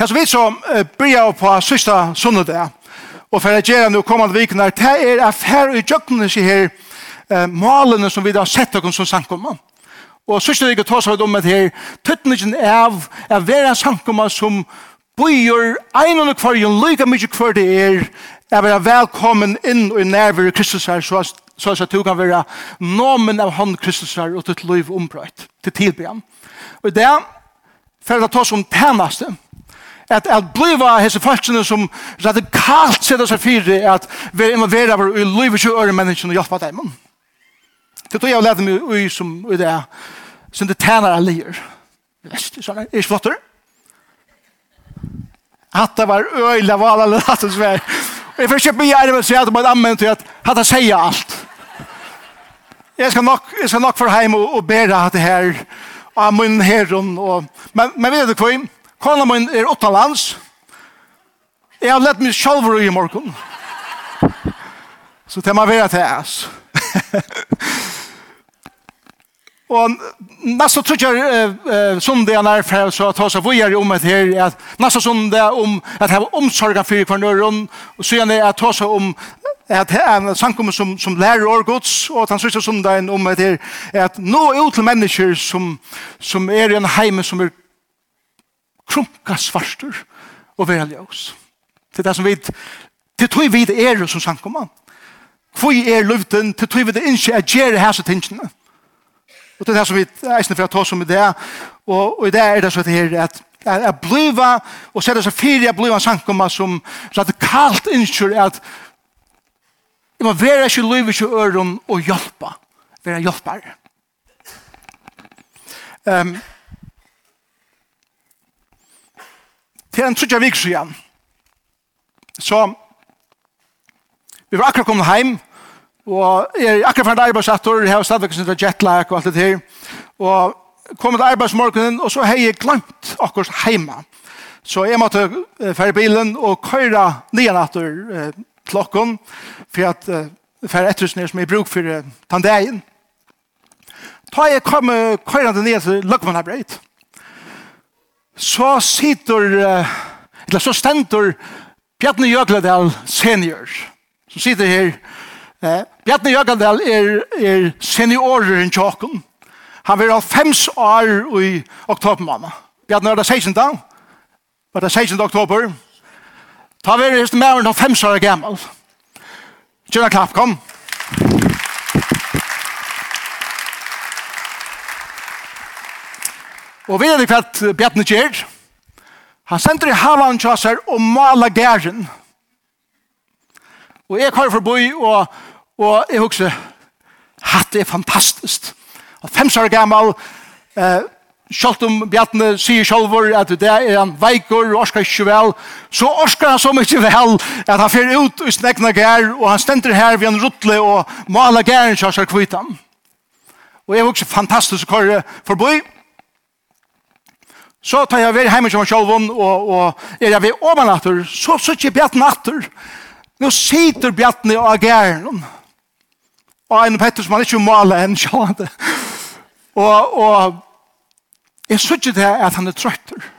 Ja, så vi som byrjar på sista sundag, og for å gjøre noe kommende vikene, det er affær i djøkkene seg her, malene som vi har sett dere som sankommer. Og sista vikene tar seg om det her, tøttningen av å være sankommer som bøyer en og kvarjon lykke mye kvar det er, er være velkommen inn og i nærvare Kristus her, så at så at du kan være nomen av han Kristus her og ditt liv ombrøyt til tilbyen. Og det er for å ta som tjeneste, at, at bliva hese falskene som radikalt sida seg fyri at vi involvera var i livet i øre menneskene og hjelpa dem. Det tog jeg lærte meg ui som ui det som det tænar av lier. Vest, sånn er ikke flottere. Hatta var øyla vala lattes svær. Og jeg først kjøpte meg gjerne med å si at det var ammen til at hatta sier alt. Jeg skal nok, jeg skal nok for heim og, og bære at det her av min herren. Og, men, men vet du hva? Kona min er åtta lands. Jeg har lett meg sjálfur i morgen. Så det må være til oss. Og næsta trutjar uh, eh, sundag er för så ta seg vujar om et her at næsta sundag om att ha omsorgen kvar kvarnör og så är at ta seg om at det er en sankum som som lærer år gods og at han sysslar sundagen om ett her at nå ut til mennesker som som er i en heime som er krunka svartur og vera ljós. Det er det som vi, til tog vi det er som sankomma. Kvoi er luften, til tog vi det ikke er gjerre hæse tingene. Og det er det som vi eisne for å ta som i det, og, og i det er det så det her at at bliva og sætta seg fyrir at bliva sankomma som radikalt innskjur at jeg må være ikke løyve ikke øren og hjelpa være hjelpare um, til en trutja vik siden. Så vi var akkurat kommet heim, og jeg er akkurat fra en arbeidsattor, jeg har stadigvæk sin jetlag og alt det her, og kom til arbeidsmorgenen, og så har jeg glemt akkurat heima. Så jeg måtte uh, fære bilen og køyre nye natter eh, klokken, for at uh, fære etterhusene som jeg bruk for uh, tandegjen. Da jeg kom uh, køyrande ned til Løkmannabreid, så sitter, eller så stender Bjarni Jøgledal senior, som sitter her. Eh, Bjarni Jøgledal er, er seniorer i tjåken. Han vil ha fems år i oktober måned. Bjarni er det 16. Var det 16. oktober. Ta vi er just med om fems år gammel. Kjønne klapp, kom. Kom. Og vi er det kvart Bjarne Kjær. Han sender i havan tjasser og maler gæren. Og jeg kvar forbi, og, og jeg husker, hatt er fantastisk. Og fem år gammal, eh, Sjalt om Bjartne sier sjálfur at det er han veikor og orskar ikke vel, så orskar han så mykje vel at han fyrir ut i sin gær og han stender her ved en rutle og maler gæren kjassar kvitan. Og jeg er også fantastisk kåre forboi, Så tar jeg ved hjemme som sjølven, og, og er jeg ved overnatter, så sitter bjatten atter. Nå sitter bjatten i agæren. Og en Petter som han ikke maler enn sjølven. og, og jeg sitter det at han er trøtter.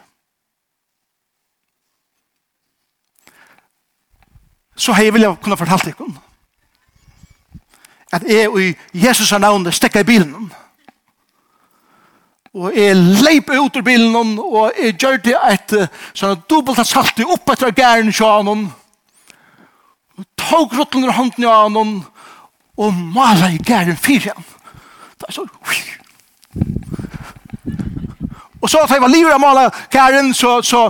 Så har jeg vilja kunne fortalt dere at jeg og Jesus har navnet stekket i bilen. Og Og jeg leip ut ur bilen, og jeg gjør det et sånn dobbelt av salt opp etter gæren til han, og tog rottlen ur hånden av han, og mala i gæren fyr igjen. Det er så... Og så at jeg var livet av mala gæren, så, så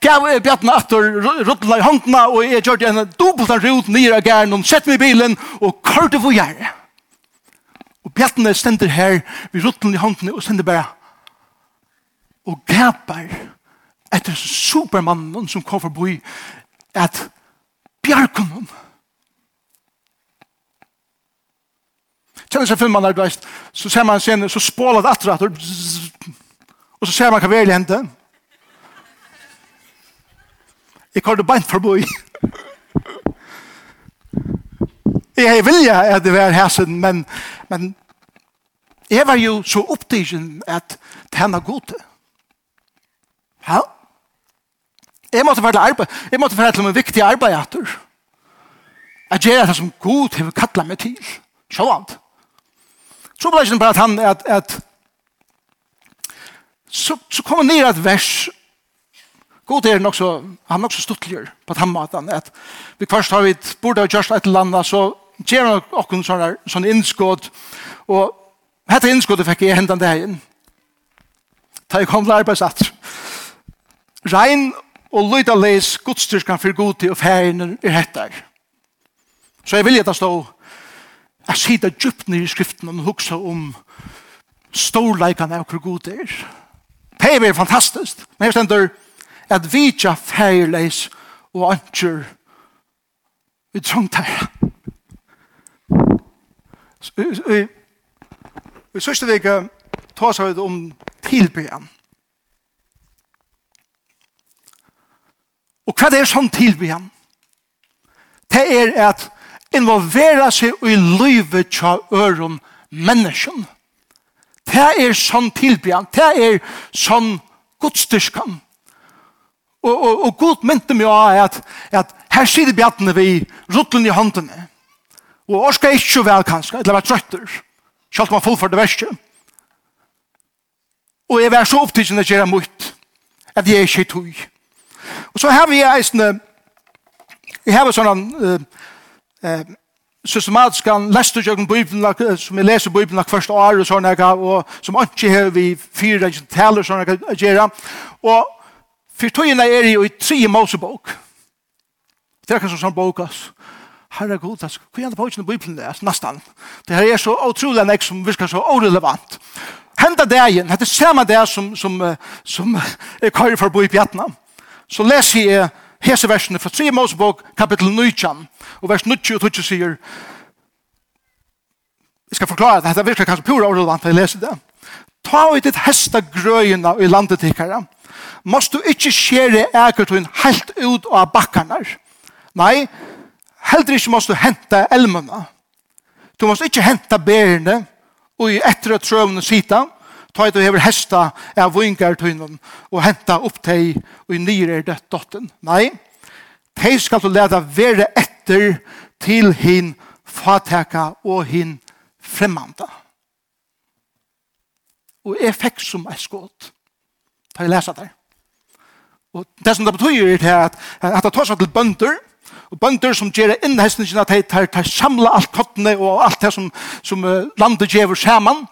gav jeg bjattene etter rottlen i hånden, og jeg gjør det en dobbelt rot nere av gæren, og sett meg i bilen, og kørte for gæren. Og bjattene stender her, vi rottlen i hånden, og stender bare og gapar etter supermannen som kom forbi at bjarkunnen. Kjenner seg filmen der, veist, så ser man scenen, så spålet atra, og, og så ser man hva vel hente. Jeg kallte beint forbi. Jeg vilja at det var hæsen, men, men jeg var jo så opptidsen at det henne gode. Ja. Jeg måtte være til arbeid. Jeg måtte være til min viktige arbeid etter. Jeg gjør det som god har kattlet meg til. Sjåvand. Så ble det ikke bare at han at, at så, så kommer ned et vers God er nok så, han er nok så stuttligere på den måten at vi først har vi burde ha gjort et eller annet så gjør han noen sånne, sånne innskåd og dette innskådet fikk jeg hendan inn da jeg kom til arbeidsatser Rein og løyta leis godstyrskan fyrir godi og færinen er hettar. Så jeg vilja det stå at sida djupt nir i skriften og hugsa om storleikan av hvor god er. Det er fantastisk. Men jeg stender at vi tja færleis og antjur vi trångt her. Vi sørste vi ikke ta av om tilbyen. Og hva er sånn tilby han? Det er at involvera seg i livet tja øren mennesken. Det er sånn tilby han. Det er sånn godstyrskan. Og, og, og god mynte meg av at, at her sitter bjattene vi ruttlen i håndene. Og orska ikke vel kanskje, eller var trøtter. Kjalt man fullfør det verste. Og jeg var så opptidsen at jeg er mot at jeg ikke tog. Og så har vi eisne, vi har sånn uh, uh, systematisk kan leste jo Bibelen, som jeg leser Bibelen første år og sånn, og som ikke har vi fire ikke taler sånn å gjøre. Og for togene er jo i tre Mosebok. Det er kanskje sånn bok, ass. Herre god, det er ikke på ikke Bibelen det, nesten. Det her er så utrolig enn jeg som virker så orelevant. Henda dagen, det er samme dag som, som, som jeg kører for å bo i Vietnam så leser jeg hese versene fra 3 Mosebok, kapittel 9, og vers 9 og 20 sier, jeg skal forklare det, dette virkelig kanskje pura orrelevant, jeg leser det. Ta ut ditt hesta grøyene i landet tikkara. Måst du ikke skjere egertun helt ut av bakkene. Nei, heller ikke måst du hente elmene. Du måst ikke hente bærene og i etter at trøvene sitter, ta i og hever hesta av vingartunnen og henta opp teg og i nyre er dødt dotten. Nei, teg skal du leda vere etter til hin fateka og hin fremmanda. Og jeg fikk som er skått. Ta jeg lesa der. Og det som det betyr er at, at det tar seg til bønder, og bønder som gjør innhestningene at de tar, tar samla alt kottene og alt det som, som landet gjør sammen,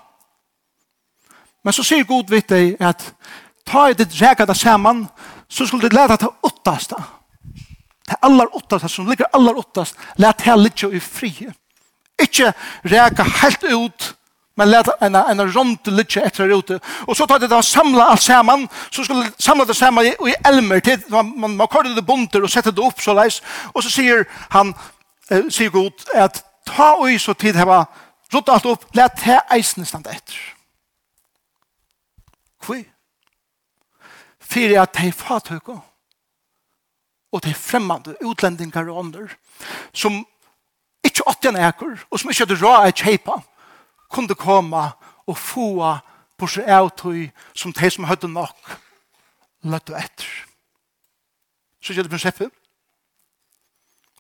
Men så sier Gud vidt deg at ta i ditt reka det saman, så skulle du leta til åttast. Det aller åttast, som ligger aller åttast, let det litt i fri. Ikke reka helt ut, men leta en, en rond litt etter ute. Og så tar det det samla alt saman, så skulle det samla det saman i, i elmer, til, man, man, man kortet det bunter og setter det opp så leis, og så sier han, eh, sier Gud, at ta i så tid heva, rutt alt opp, let det eisen standa etter. for at de fatøkker og de fremmede utlendingar og ånder som ikke åtte en eker og som ikke hadde råd et kjeipa kunne komme og få på seg avtøy som de som hadde nok løtt og etter. Så gjør det prinsippet.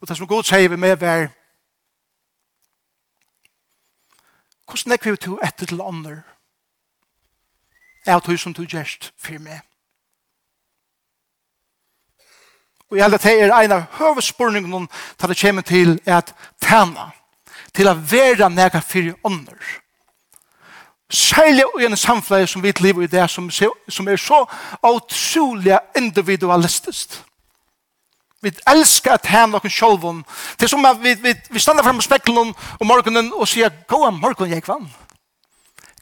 Og det som god sier vi med var hvordan er vi to etter til ånder avtøy som du gjerst for meg. Og jeg held at det er en av høvespurningene til det kommer til at tæna, til å være nega fyrir ånder. Særlig i en samfunn som vi lever i det, som, som er så utrolig individualistisk. Vi elskar at han og sjolvun. Det er som at vi, vi, vi stander frem og speklen om morgenen og sier, gå om morgenen, jeg vann.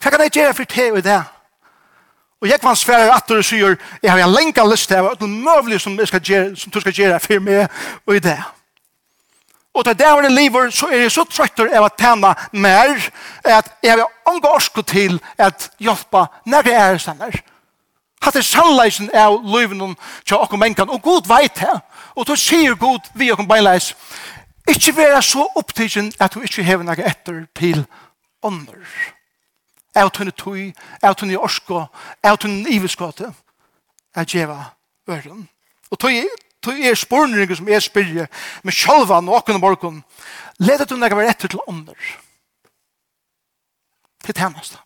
Hva kan jeg gjøre for det og det? Og jeg kan svære at du sier, jeg har en lenge lyst til og noe mulig som, skal gjøre, som du skal gjøre for meg og i det. Og til det var det livet, så er jeg så trøytter av å tjene mer, at jeg har omgå orske til at hjelpe når jeg er sånn sammen. Hatt er sannleisen av livet til åkken menneskene, og god vet det. Og så sier god vi åkken beinleis, ikke være så opptidsen at du ikke hever noe etter til ånder av tunne tøy, av tunne orsko, av tunne iveskåte, av djeva øren. Og tøy, tøy er spårninger som er spyrje, med sjalva og åkken og morgen, ledet hun deg være etter til ånder. Til tjeneste.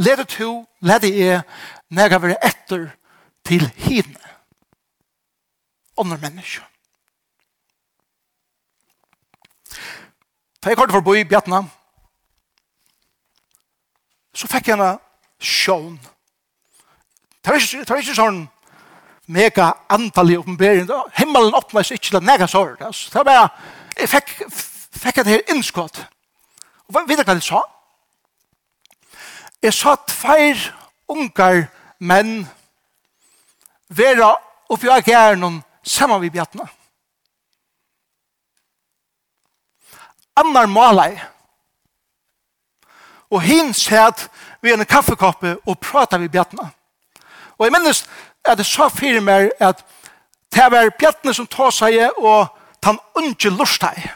Ledet hun, ledet jeg, når være etter til hidne. Ånder mennesker. Ta jeg kort forbi Bjartna, så fikk jeg en sjån. Det var ikke, det var ikke sånn mega antallig oppenbering. Himmelen åpnet seg ikke til mega sår. Det var bare, jeg fikk, fikk det her innskott. Og hva, vet du hva jeg sa? Jeg sa tveir ungar menn vera oppi av gjernen sammen med bjattna. Annar malai, og hin sæt vi en kaffekoppe og prata vi bjatna. Og jeg minnes at det sa fyrir meg at det var bjatna som tog seg og tan unge lustai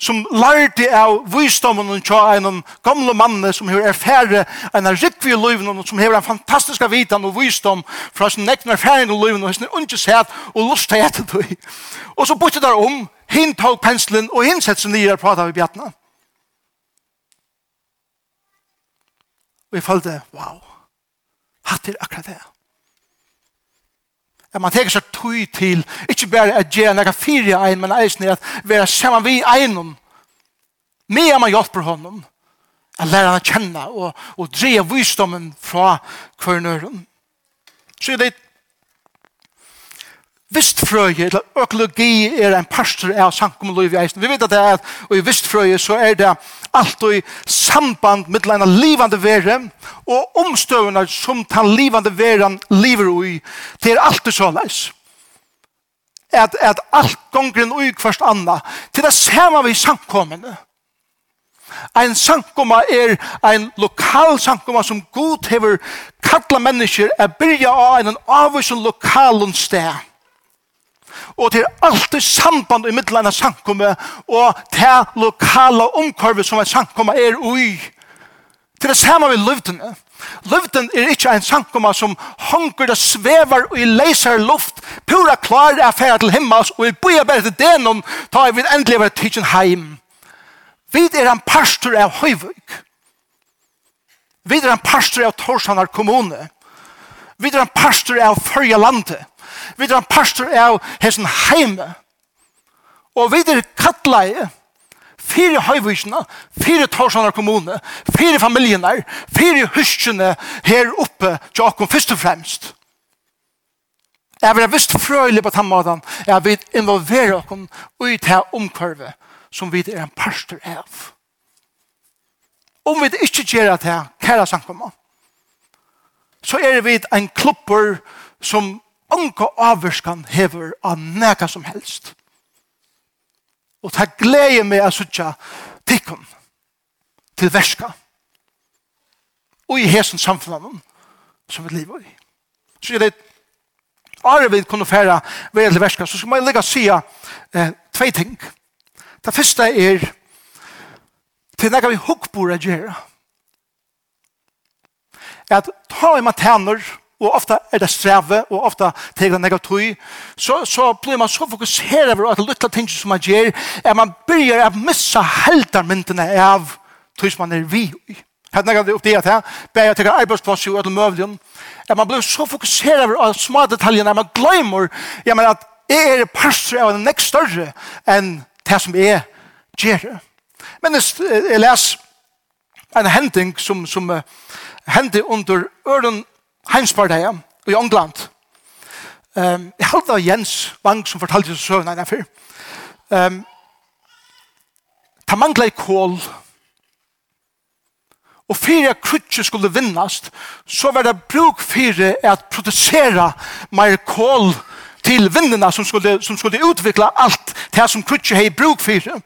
som lærte av visdommen og tja en gamle mann som har erfære en rikvi i løyven og som har en fantastisk vitan og visdom fra sin nekten erfæring og løyven og sin unge sæt og lustai etter det. og så bytte der om hinn tog penslen og hinn sett seg nye og prata med bjattene Og jeg følte, wow, hatt er akkurat det. Ja, man tenker seg tøy til, ikke bare at gjøre noe fire ein, men eisen er at være sammen vi einom, med man hjelper honom, at lære han å kjenne og, og dreie visdommen fra kvernøren. Så det er vistfrøye, eller økologi, er en pastor av samkommunliv i eisen. Vi vet at det er og i vistfrøye så er det alt i samband med en livande vere og omstøvende som den livande veren lever i. Det er alltid så leis. At, at alt gongren ui først anna. Til det samme vi sankommende. Ein sankoma er ein lokal sankoma som god hever kalla mennesker er byrja av en avvisen lokal sted Og det er alltid samband i middelen av sankomme og det lokale omkorvet som en sankomme er ui. Det er det samme med løvdene. Løvden er ikke en sankomme som honker og svever og i leiser luft, pura klar er affæra til himmels og i bøyer bare til det noen tar vi endelig være tidsen heim. Vi er en pastor av Høyvøk. Vi er en pastor av Torsanar kommune. Vi er en pastor av Førja landet. Vi er en pastor av hessen heime. Og vi er kattleie. Fire høyvisene, fire torsaner kommune, fire familiene, fire huskene her oppe til åkken først og fremst. Jeg vil ha visst frøylig på den måten jeg vil involvere åkken i det omkørve som vi er en pastor av. Om vi ikke gjør det her, kære samkommet, så er vi en klubber som onka avvurskan hever av neka som helst. Og ta glede meg av suttja tikkun til verska og i hesen samfunnet som vi lever i. Så er det Are vi kunne færa ved til verska, så skal man legge sia eh, tvei ting. Det første er til nega vi hukkbora gjerra. At ta i mataner, og ofta er det streve, og ofta teker det negativ, så, så blir man så fokuseret over at det lytte ting som man gjør, at man begynner å missa heldarmyndene av tog som man er vi i. Hatt nekka det oppdeget her, bæg jeg teker arbeidsplass i etter møvlen, at man blir så fokuseret over små detaljer, at man glemmer, ja, men at jeg er parster av en nek større enn det som jeg gjør. Men jeg, jeg les en hending som, som uh, hendte under øren heimspartiet i England. Um, jeg halte av Jens Wang som fortalte seg søvn enn før. Um, ta mangla i kål og fyrir at krutje skulle vinnast så var det bruk fyrir at produsera mer kål til vinnina som skulle, som skulle utvikla alt det som krutje hei bruk fyrir.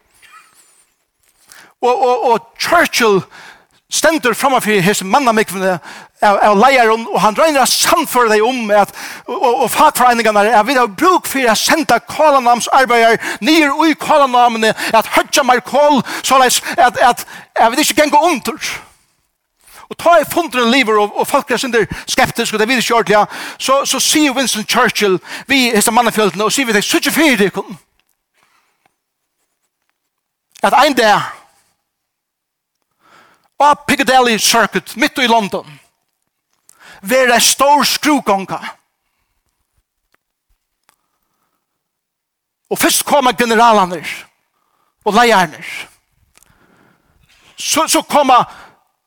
Og, og, og Churchill stendur framfyrir hese mannamikvene av, av leieren, og han røyner å samføre deg om at, og, og, og fagforeningene er vi har bruk for å sende kålanamsarbeider nye ui i kålanamene at høtja mer kål så at, at, at vi ikke ganger under. Og ta i funderen liver og, og folk er sinder skeptisk, og det vil ikke ordentlig, så, så sier Winston Churchill, vi hese mannafjøltene, og sier vi deg, så ikke fyrir deg, at ein dag, av Piccadilly Circuit, midt i London, være en stor skrugånga. Og først kommer generalene og leierne. Så, så kommer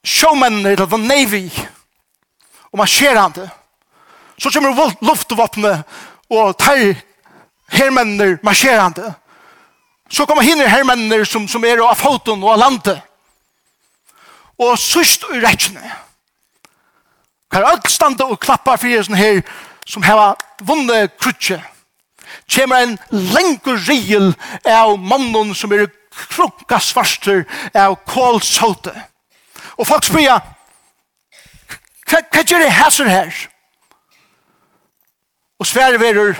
showmennene til The Navy og marsjerende. Så kommer luftvåpnet og tar hermennene marsjerende. Så kommer hinner hermennene som, som er av foten og av landet og sust i rettene. Kan alt standa og klappar fyrir sånn her som heva vunne krutje. Kjemer en lengur riel av mannen som er krukka svarster av kålsote. Og folk spyrja, hva gjør det hæsser her? Og sverre verur,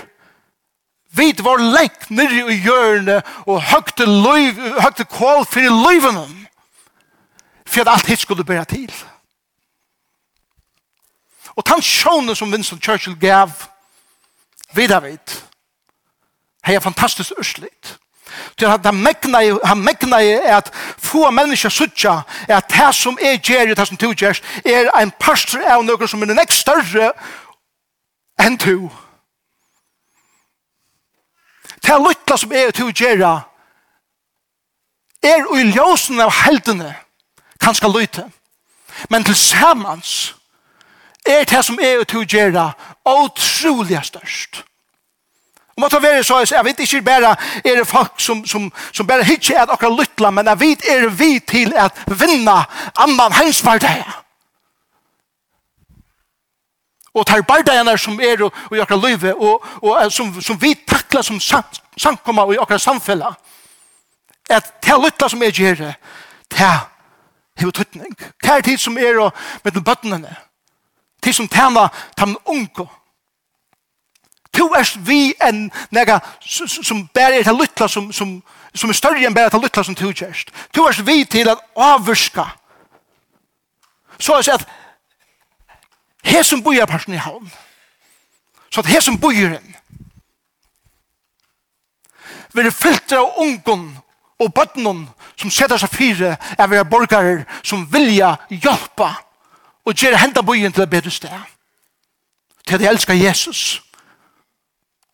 vid var lengt nirri i hjørne og høgte, løyv, høgte kål fyrir løyvene for at alt hitt skulle bæra til. Og tann sjånen som Winston Churchill gav vidavid hei er fantastisk urslit. Til at han mekna i at få mennesker suttja at det som er gjerri, det som du gjerst, er en pastor av noen som er nek større enn du. Det er lytla som er du gjerra er i ljósen av heldene kanskje løyte. Men til samans er det som er til å gjøre utrolig størst. Og måtte være så, jeg vet ikke bare er det folk som, som, som bare hitje er akkurat lytla, men jeg vet er vi til at vinna annan hans bardeie. Og tar bardeien som er i akkurat løyve, og, og som, som vi takla som samkomma i akkurat samfella, at det lytla som er gjerne, det hever tøtning. Det er tid som er og med de bøttene. Tid som tjener dem unge. To er vi en nega som bare er til lytla som, som, som er større enn bare til lytla som to kjerst. To er vi til at avvurska. Så er det at her som bor personen i havn. Så at her som bor en. Vi er fylter av ungen og bøttenen som setter seg fire er vi borgere som vilja hjelpa og gjøre henda byen til et bedre sted. Til at jeg elsker Jesus.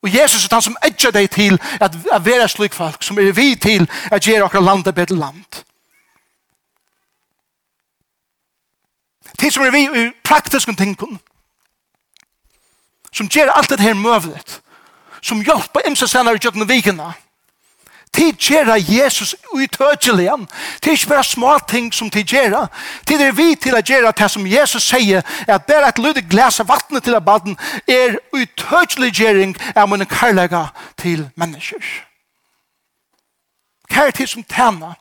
Og Jesus er han som edger deg til at, at være slik folk, som er vi til at gjøre akkurat landet et bedre land. Til som er vi i praktiske ting som gjør alt dette her møvlet, som hjelper imse senere i kjøkken og vikene, Tid gjerra Jesus utøkjelig Tid er ikke bare små ting som tid gjerra. Tid er vi til å gjerra det som Jesus sier, at bare et lydig glas av vattnet til abaden er utøkjelig gjering av mine karlaga til mennesker. Hva er tid som tjener?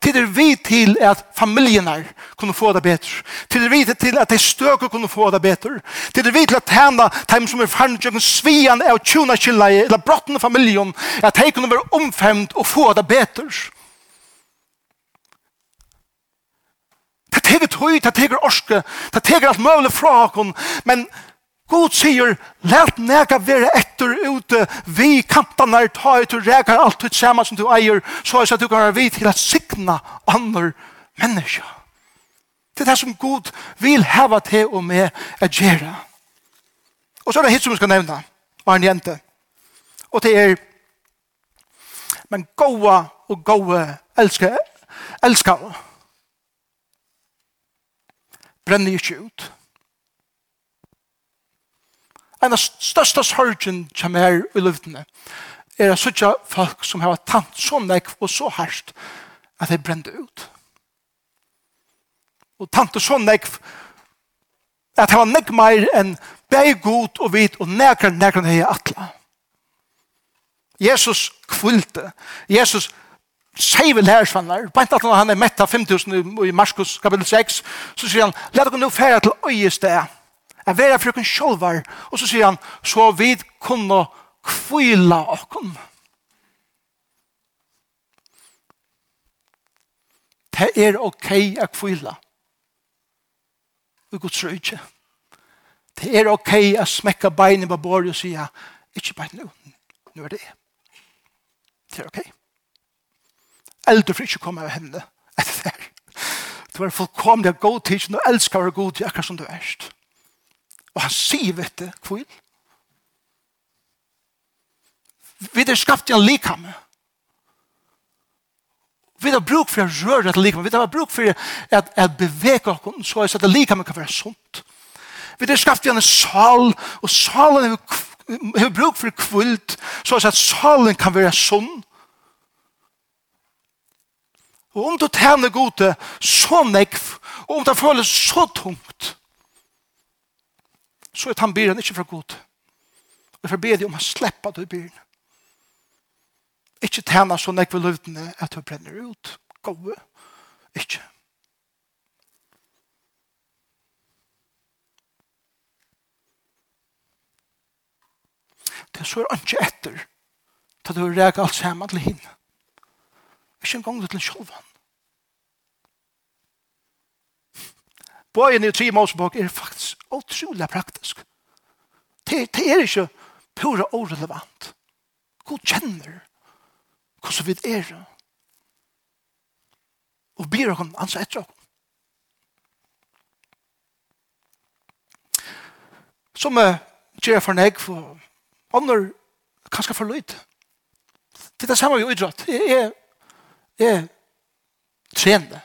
Tid er vi til at familienar kunne få det bedre. Tid er vi til at de støker kunne få det bedre. Tid er vi til at tjene dem som er farnjøkken svian av tjuna killa eller brottene av familien at de kunne være omfemt og få det bedre. Det teger tøy, det teger orske, det teger alt mulig fra okken, men God sier, let nega være etter ute vi kampene er ta ut og reker alt ut sammen som du eier, så er det at du kan være vid til å signa andre mennesker. Det er det som God vil heva til og med å gjøre. Og så er det hitt som vi skal nevne, av en jente. Og det er, men gåa og gåa elsker, elsker. Brenner ikke ut. Brenner ikke ut En av største sorgen som er i luftene er at sånne folk som har tant så nekv og så hardt at de brende ut. Og tant og så nekv at det var nekv mer enn beg god og vit og nekran nekran hei atla. Jesus kvulte. Jesus sier vel her, svannar, Bant at han er mett av 5000 i Marskos kapitel 6, så sier han, let dere nå fære til øyested, Jeg vil være frukken sjolvar, og så sier han, så vi kunne kvile okkom. Det er ok å kvile. Vi gods røyke. Det er ok å smekke beinet på bordet og sier, ikke bare nå, nå er det. Det er ok. Eldre for ikke komme av henne etter det. Du er fullkomlig av god tid, og elsker å være god tid akkurat som du erst. Og han sier, vet du, hvor? Vi er skapt i en likhamme. Vi har bruk for å røre et likhamme. Vi har bruk for å at bevege oss så at likhamme kan være sunt. Vi er skapt i en sal, og salen har bruk for kvult, så at salen kan være sunt. Og om du tjener gode, så nekv, og om det føles så tungt, så er han byren ikke fra god. Og jeg forber deg om å slippe du byren. Ikke tjene så nekve løvdene at du brenner ut. Gåve. Ikke. Det er så er ikke etter til du reker alt sammen til henne. Ikke engang til sjølven. Bøyen i Trimosbok er faktisk utrolig praktisk. Det, det er ikke pura orelevant. God kjenner hvordan vi er. Og byr dere ansa etter dere. Som uh, gjør for nek for ånder kanskje for løyd. Det er det samme vi utdratt. Jeg er, er trenende.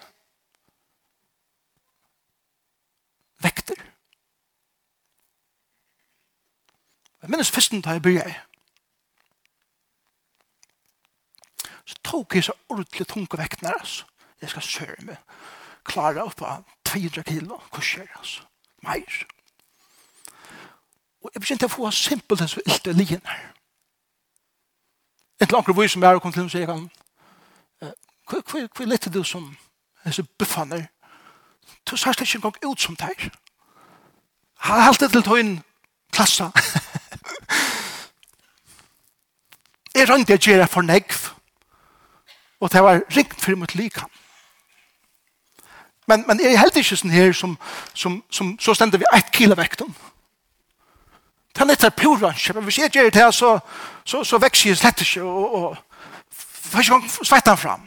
Jeg minnes festen da jeg begynte. Så tok jeg så ordentlig tunge vektene, altså. Jeg skal søre meg. Klare opp av 200 kilo, Hva skjer, altså. Meir. Og jeg begynte å få simpelt en så ilte lignende. Et langt vore som er og kom til å si, jeg kan, hva lette du som disse buffaner? Du sørst ikke engang ut som teir. Han halte til tøyen klassa. Jeg rønte jeg gjør for negv. Og det var ringt for mot lika. Men, men jeg er heldig ikke sånn her som, som, som så stender vi ett kilo vekten. Det er nettopp puransje, men hvis jeg gjør det her, så, så, så vekser jeg slett ikke, og, og først man svetter fram.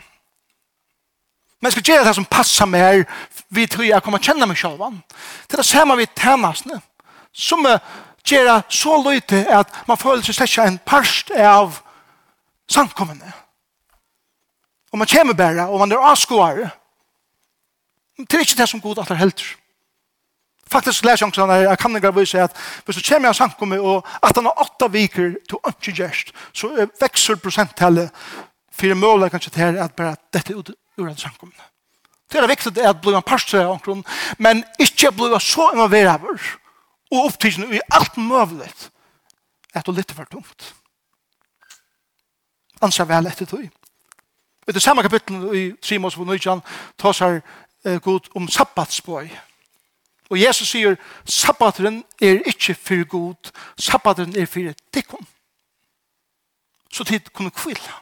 Men jeg skal gjøre det som passer mer, vi tror jeg kommer kjenne meg selv. Det er det samme vi tjenestene, som gjør det så lite at man føler seg slett ikke en parst av samkommende. Og man kommer bare, og man er avskåret. Det er ikke det som god at det er helter. Faktisk leser jeg sånn jeg kan ikke vise at hvis du kommer i en samkomme og at han har åtta viker til å ikke gjøre, så vekser prosenttallet for målet kanskje til at bare dette er ur en samkomme. Det er viktig at bli en parstre av omkron, men ikke bli så involveraver og opptidsen i alt mulig at det er litt for tungt ansa vel etter tog. I det samme kapitlet i Trimos på Nøyjan tar seg eh, god om sabbatsbøy. Og Jesus sier, sabbateren er ikke for god, sabbateren er for dikken. Så tid kunne kvile.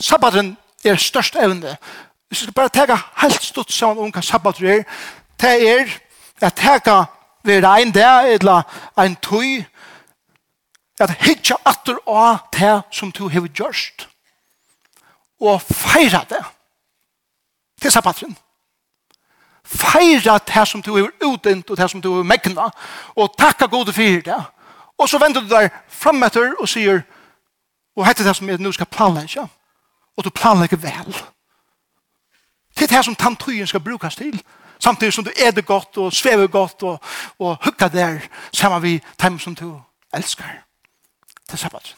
Sabbateren er størst evne. Hvis vi skal bare tega helt stort sammen om hva sabbateren er, det er at tega ved en dag, eller en tøy, at hitja atter av det som du har gjørst og feira det til sabbatren feira det som du har utdint og det som du har mekna og takka gode fyrir det og så vender du deg fram etter og sier og hette det som jeg nå skal planlegge og du planlegger vel. Til det som tantøyen skal brukas til. Samtidig som du er det godt og svever godt og, og hukka der sammen vi dem som du elsker til sabbaten.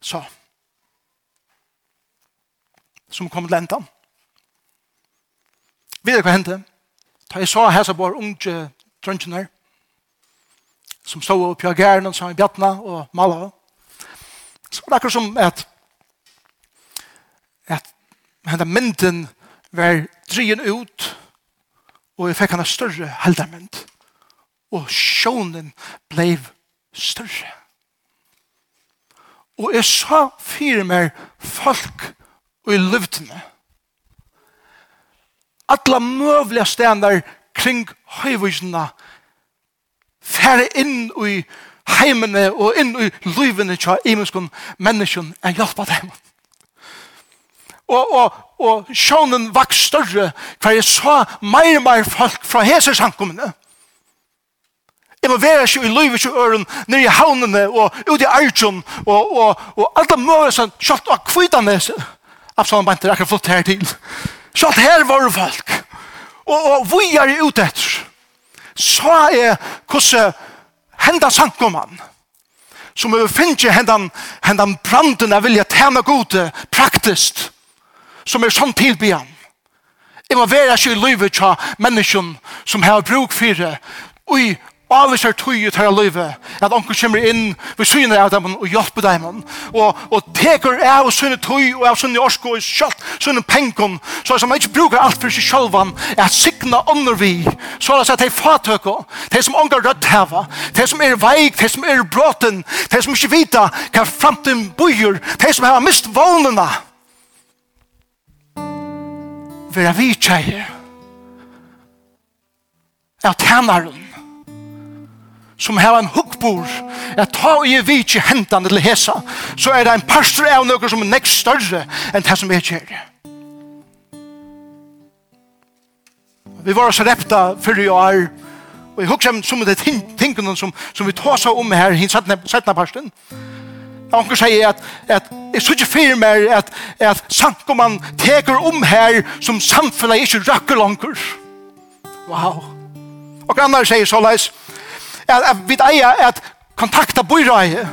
Så, som kom til enda. Vet du hva hendte? Da jeg så her så var unge drøntjener som stod opp i gæren og sa i bjattene og malet. Så var det akkurat som at at henne mynden var drien ut og jeg fikk henne større heldermynd og sjånen blei større. Og jeg sa fire mer folk og i løvdene. Alla møvelige stender kring høyvisene færre inn i heimene og inn i løvene til imenskene menneskene enn hjelp av dem. Og, og, og sjånen vaks større hver jeg sa mer og mer folk fra hese samkommende. Jeg må være ikke i livet til øren, nere i havnene og ut i Arjun og, og, og alt det møte som kjøpt av kvidene. Absalom Banter akkurat flott her til. Kjøpt her var folk. Og, og vi er ute etter. Så er hvordan henda sankoman som vi finner hendan, hendan branden av vilja tjene gode praktiskt som er sånn tilbyan Jeg må være ikke i livet til mennesken som har bruk for det og i avviser tøyet til livet, at onker kommer inn ved synet av dem og hjelper dem, og, og teker av synet tøy og av synet orsko og kjøtt, synet penken, så som man ikke bruker alt for seg selv, at sikna under vi, så er det at de fatøker, de som onker rødt heva, de som er veik, de som er bråten, de som ikke vita hva fremtiden bøyer, de som har mist vånene, vera vi tjejer av tænaren som har en hukkbor, at ta og gir vi ikke hentene til hesa, så er det en pastor av noe som er nekst større enn det som er kjer. Vi var så repta fyrir i år og jeg hukkje som det tingene som, som vi tar seg om her, hinn setna pastoren. Jeg anker sier at, at jeg synes ikke fyrir mer at, at sankoman teker om her som samfunnet ikke rakker langer. Wow. Og andre sier så leis, at, at vi eier at kontakta byrøye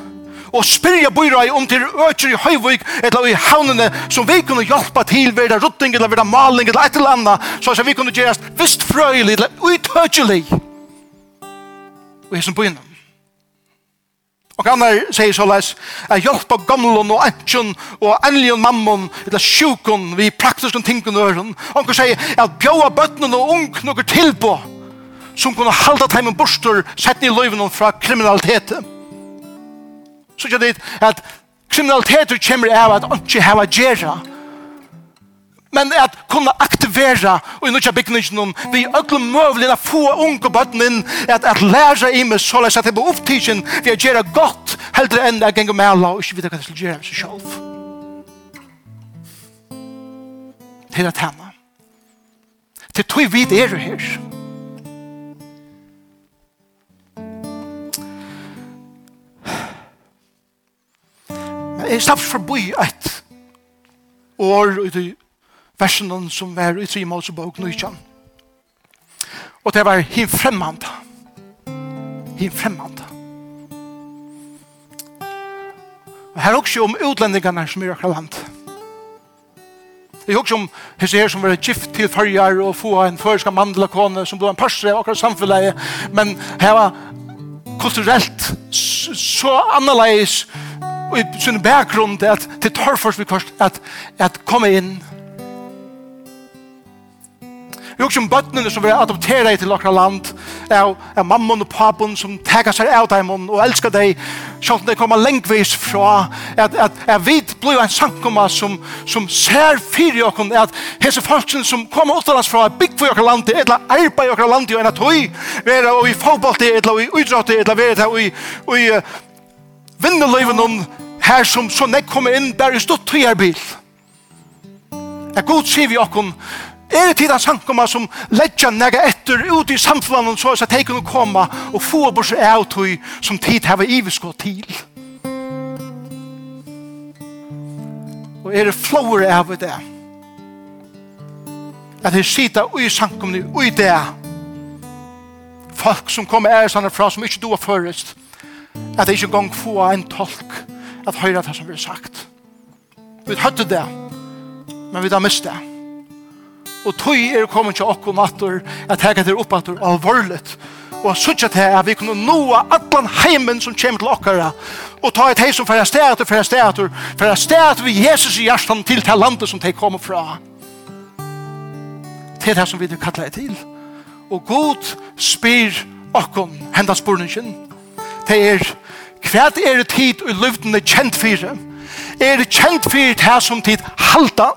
og spyrja byrøy om til økjer i Høyvøk eller i havnene som vi kunne hjelpa til ved rutting eller ved maling eller et eller annet så at vi kunne gjerast vist frøylig eller utøkjelig og jeg som begynner Og han er, sier så leis, at hjelpa gamlen og ensjon og enlion mammon, eller sjukon, vi praktiske tingene øren. Og han sier at bjåa bøttene og ung noen tilbå som kunne halda teimen borster sett i løyven fra kriminalitet. Så ikke det at kriminalitet kommer av at han ikke har gjerra, men at kunna aktivera og i nødja bygningen vi ødla møvlig at få unge bøtten inn at, at læra i meg så at det på opptidsen vi har gjerra godt heldre enn jeg ganger med alla og ikke vite hva det skal gjerra seg selv til at henne til tog vi det er her jeg slapp forbi et år i de versene som var i tre Mosebok Nysjan. Og det var hin fremmande. Hin fremmande. Og her også om utlendingarna som er akkurat land. Jeg også om hese her som var gift til farger og få en førska mandelakone som ble en parstre av akkurat samfunnet. Men her var kulturelt så annerledes og i sin bakgrunn til at til torfors vi kost at, at komme inn. Vi også om bøttene som vi adopterer til okra land er, er mammon og papon som teker seg av dem og elsker dem sånn at de kommer lengvis fra at, at, at vi blir en sankumma som, som ser fyr i okken at hese folkene som kommer utenlands fra er bygd for okra land eller arbeid i okra land og enn at vi er i fotbollt eller i utrått eller vi er i vinneløyven om her som så nek kommer inn bare stått til her bil. Jeg god sier vi okken, er det tid sankoma som ledja nega etter ut i samfunnet så at de kunne komme og få bort seg av tog som tid her var til. Og er det flåere av det? At de sitter ui sankomne, ui det. Folk som kommer er sånne fra som ikke du har først at de ikke gong få en tolk at høyre det som vi har sagt. Vi hørte det, men vi har mist det. Og tog er kommet til åkken natter at jeg til oppe at alvorligt og sutja til at vi kunne noa allan heimen som kjem til okkara og ta et hei som færa stæter, færa stæter færa stæter vi Jesus i hjertan til til landet som de kommer fra til det som vi kallar det til og god spyr okkon henda spurningen det er hva er det tid i løvdene kjent for? Er det kjent for det som tid halta?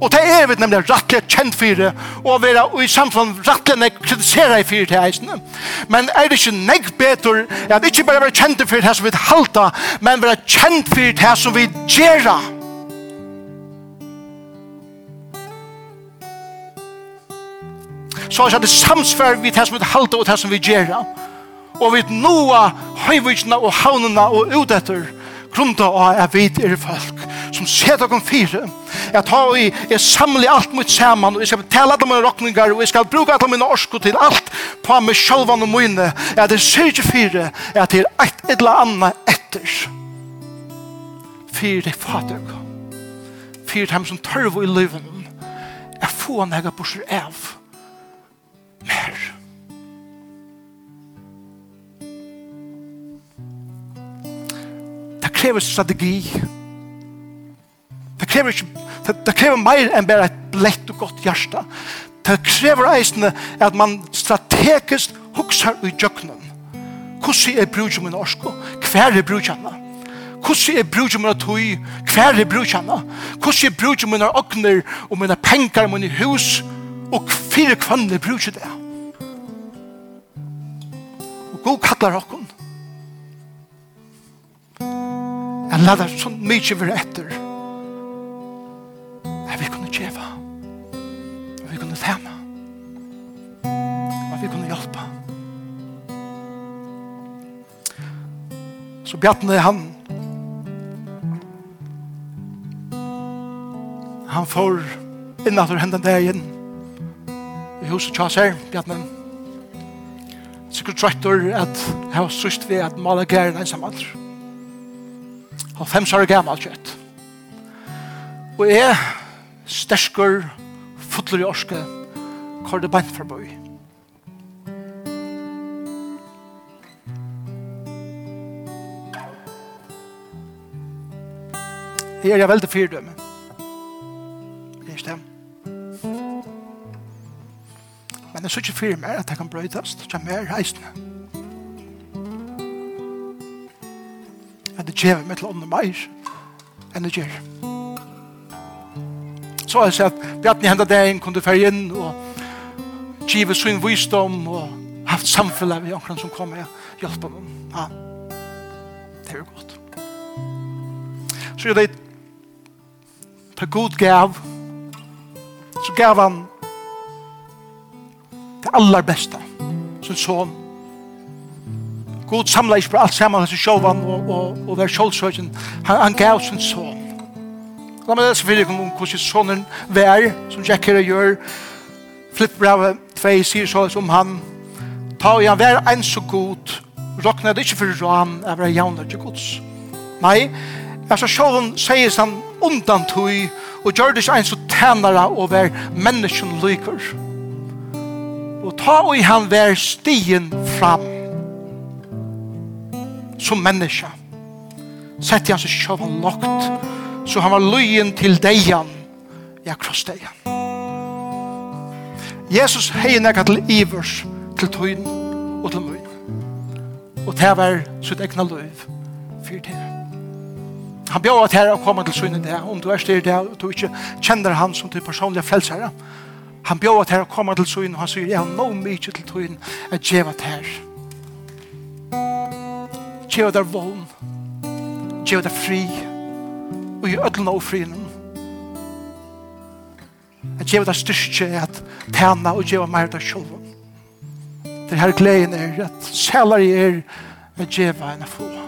Og det er vi nemlig rettelig kjent for det, og vi er i samfunn rettelig nek kritisere i for til eisene. Men er det ikke nek betur at ikke bare være kjent for det som vi halta, men være kjent for det som vi gjerra? Så er det samsvær vi det som vi halta og det som vi gjerra og vi noa høyvikna og havnena og utetter grunda av at vi er folk som ser dere fire jeg tar i, jeg samler alt mot saman og jeg skal betale alle mine rokningar og jeg skal bruke alle mine orsko til alt på meg sjølvan og mine at det ser ikke fire at det er et eller annet etter fire fader fire dem som tørv i livet jeg får nega borser av mer krever strategi. Det krever, ikke, det, det krever mer enn bare et lett og godt hjerte. Det krever eisende at man strategisk hukser i djøkkenen. Hvordan er brudet min orsko? Hver er brudet henne? Hvordan er brudet min tøy? Hver er brudet henne? Hvordan er brudet min åkner og mine penger og mine hus? Og fire kvann er brudet det. Og god kallar åkken. Han lade så mykje vi etter. At vi kunne djeva. At vi kunne tema. At vi kunne hjelpa. Så Bjartne han han får innanfor hendan dagen i huset Kjasar, Bjartne. Sikkert trøttor at jeg har syst ved at mala gæren ensam alder og fem år gammel kjøtt. Og jeg, stersker, fotler i orske, kår det beint for bøy. Her er jeg veldig fyrdømme. Det er ikke det. Men jeg synes ikke fyrdømme at jeg kan brøytast, så kjem her reisende. gjør meg til ånden meir enn det gjør. Så har jeg sett, Bjarni hendet deg inn, kunne ferge inn og give sin visdom og haft samfunnet med omkring som kommer og hjelper dem. Ja, det er jo godt. Så gjør det på god gav så gav han det aller beste sin sånn God samla ikke på alt sammen hans sjåvan og, og, og vær sjålsøkjen. Han, han gav sin son. La meg lese fyrir om hvordan sonen vær, som Jack her gjør. Flipp brevet 2 sier så som han. Ta og han vær en så god. Rokna det ikke for ran, jeg vær javna til gods. Nei, altså sjåvan sier han undan tøy, og gjør det ikke en så tænare og vær menneskjen lykker. Og ta og han vær stien fram som menneske. Sett i hans kjøv han nokt, så han var løyen til deian, ja, kross deian. Jesus hei nekka til ivers, til tøyn og til møyn. Og det var sitt egna løyv fyrt det. Han bjør at her å komme til synet det, om du er styr det, og du ikke kjenner han som til personlige frelsere. Han bjør at her å komme til synet, og han sier, jeg har noe mykje til tøyn, jeg gjør at herre Gjev der vogn. Gjev der fri. Og i ødlen og frien. Jeg gjev der styrke at tæna og gjev mer der sjolven. Det her gleden er at sælar i er at gjev en få.